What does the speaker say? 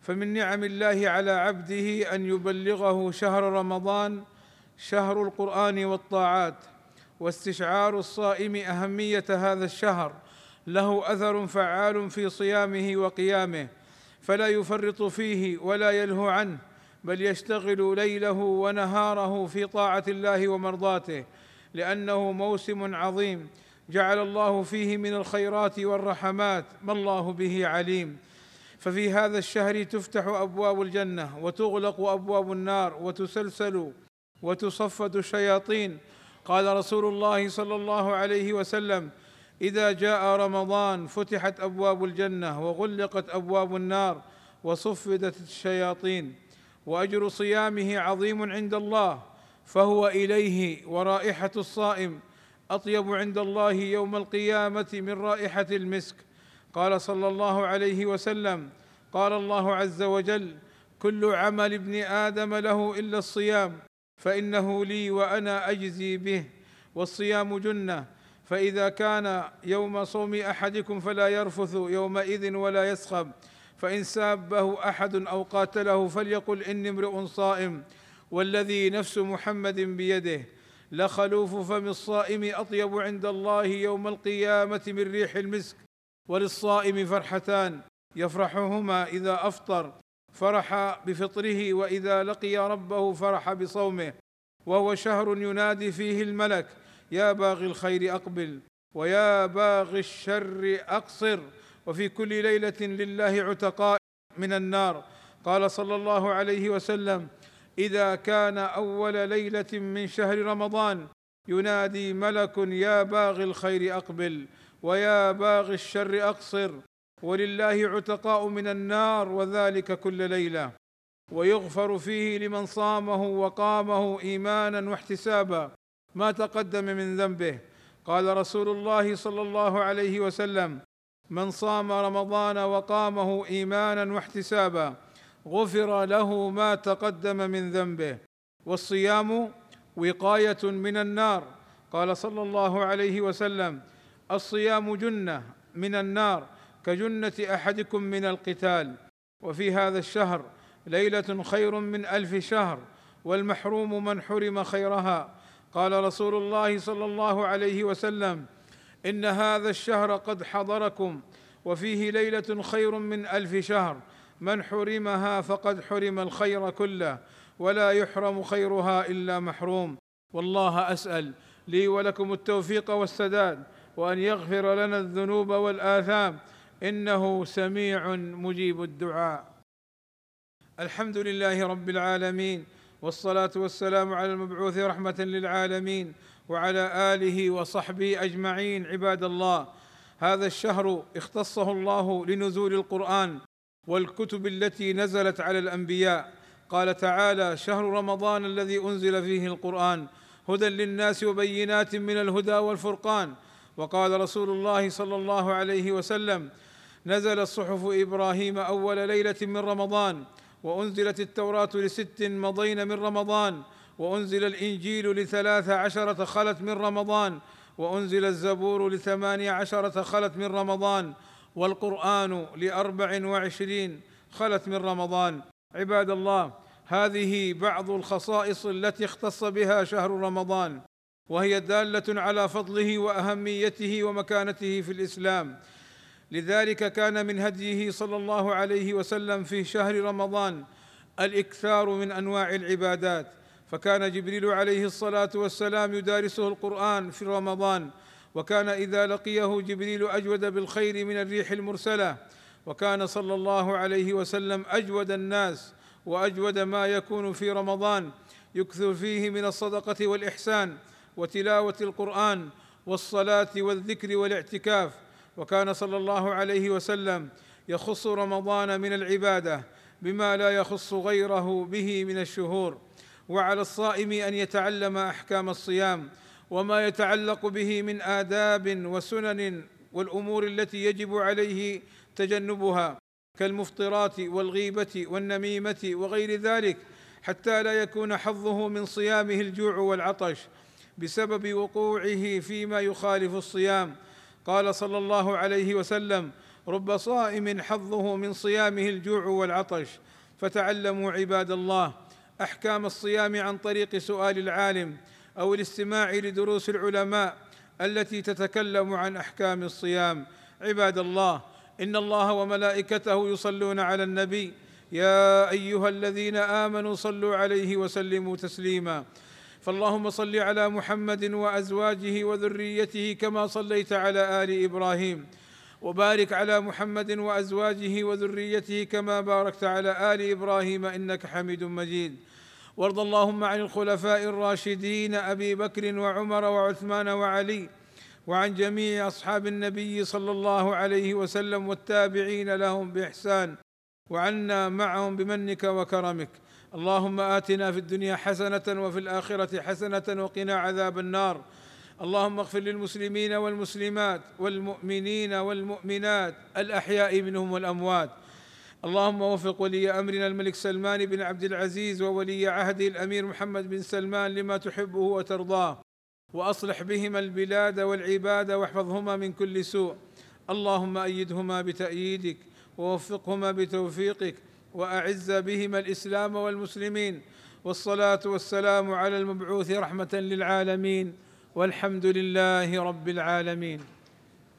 فمن نعم الله على عبده أن يبلغه شهر رمضان شهر القرآن والطاعات واستشعار الصائم أهمية هذا الشهر له أثر فعال في صيامه وقيامه فلا يفرط فيه ولا يلهو عنه بل يشتغل ليله ونهاره في طاعة الله ومرضاته لأنه موسم عظيم جعل الله فيه من الخيرات والرحمات ما الله به عليم. ففي هذا الشهر تفتح أبواب الجنة وتغلق أبواب النار وتسلسل وتصفد الشياطين. قال رسول الله صلى الله عليه وسلم إذا جاء رمضان فتحت أبواب الجنة وغلقت أبواب النار وصفدت الشياطين. وأجر صيامه عظيم عند الله فهو إليه ورائحة الصائم أطيب عند الله يوم القيامة من رائحة المسك. قال صلى الله عليه وسلم قال الله عز وجل كل عمل ابن آدم له إلا الصيام فإنه لي وأنا أجزي به والصيام جنة فإذا كان يوم صوم أحدكم فلا يرفث يومئذ ولا يسخب فإن سابه أحد أو قاتله فليقل إني امرؤ صائم والذي نفس محمد بيده لخلوف فم الصائم أطيب عند الله يوم القيامة من ريح المسك وللصائم فرحتان يفرحهما إذا أفطر فرح بفطره وإذا لقي ربه فرح بصومه وهو شهر ينادي فيه الملك يا باغي الخير أقبل ويا باغي الشر أقصر وفي كل ليلة لله عتقاء من النار. قال صلى الله عليه وسلم إذا كان أول ليلة من شهر رمضان ينادي ملك يا باغي الخير أقبل ويا باغي الشر أقصر ولله عتقاء من النار وذلك كل ليلة. ويغفر فيه لمن صامه وقامه إيمانا واحتسابا. ما تقدم من ذنبه. قال رسول الله صلى الله عليه وسلم من صام رمضان وقامه إيمانا واحتسابا غفر له ما تقدم من ذنبه. والصيام وقاية من النار. قال صلى الله عليه وسلم الصيام جنة من النار كجنة أحدكم من القتال. وفي هذا الشهر ليلة خير من ألف شهر والمحروم من حرم خيرها. قال رسول الله صلى الله عليه وسلم إن هذا الشهر قد حضركم وفيه ليلة خير من ألف شهر. من حرمها فقد حرم الخير كله ولا يحرم خيرها إلا محروم. والله أسأل لي ولكم التوفيق والسداد وأن يغفر لنا الذنوب والآثام. إنه سميع مجيب الدعاء. الحمد لله رب العالمين والصلاة والسلام على المبعوث رحمة للعالمين وعلى آله وصحبه أجمعين عباد الله. هذا الشهر اختصه الله لنزول القرآن والكتب التي نزلت على الأنبياء. قال تعالى شهر رمضان الذي أنزل فيه القرآن. هدى للناس وبينات من الهدى والفرقان. وقال رسول الله صلى الله عليه وسلم نزل صحف إبراهيم أول ليلة من رمضان وأنزلت التوراة لست مضين من رمضان وأنزل الإنجيل لثلاث عشرة خلت من رمضان وأنزل الزبور لثماني عشرة خلت من رمضان والقرآن لأربع وعشرين خلت من رمضان. عباد الله هذه بعض الخصائص التي اختص بها شهر رمضان. وهي دالة على فضله وأهميته ومكانته في الإسلام. لذلك كان من هديه صلى الله عليه وسلم في شهر رمضان الإكثار من أنواع العبادات. فكان جبريل عليه الصلاة والسلام يدارسه القرآن في رمضان وكان إذا لقيه جبريل أجود بالخير من الريح المرسلة. وكان صلى الله عليه وسلم أجود الناس وأجود ما يكون في رمضان يكثر فيه من الصدقة والإحسان. وتلاوة القرآن والصلاة والذكر والاعتكاف. وكان صلى الله عليه وسلم يخص رمضان من العبادة بما لا يخص غيره به من الشهور. وعلى الصائم أن يتعلم أحكام الصيام وما يتعلق به من آداب وسنن والأمور التي يجب عليه تجنبها كالمفطرات والغيبة والنميمة وغير ذلك حتى لا يكون حظه من صيامه الجوع والعطش. بسبب وقوعه فيما يخالف الصيام. قال صلى الله عليه وسلم رب صائم حظه من صيامه الجوع والعطش فتعلموا عباد الله أحكام الصيام عن طريق سؤال العالم أو الاستماع لدروس العلماء التي تتكلم عن أحكام الصيام. عباد الله إن الله وملائكته يصلون على النبي يا أيها الذين آمنوا صلوا عليه وسلموا تسليما. فاللهم صل على محمد وأزواجه وذريته كما صليت على آل إبراهيم. وبارك على محمد وأزواجه وذريته كما باركت على آل إبراهيم إنك حميد مجيد. وارض اللهم عن الخلفاء الراشدين أبي بكر وعمر وعثمان وعلي وعن جميع أصحاب النبي صلى الله عليه وسلم والتابعين لهم بإحسان. وعنا معهم بمنك وكرمك. اللهم آتنا في الدنيا حسنة وفي الآخرة حسنة وقنا عذاب النار. اللهم اغفر للمسلمين والمسلمات والمؤمنين والمؤمنات الأحياء منهم والأموات. اللهم وفق ولي أمرنا الملك سلمان بن عبد العزيز وولي عهده الأمير محمد بن سلمان لما تحبه وترضاه. وأصلح بهما البلاد والعباد واحفظهما من كل سوء. اللهم أيدهما بتأييدك. ووفقهما بتوفيقك وأعز بهما الإسلام والمسلمين والصلاة والسلام على المبعوث رحمة للعالمين والحمد لله رب العالمين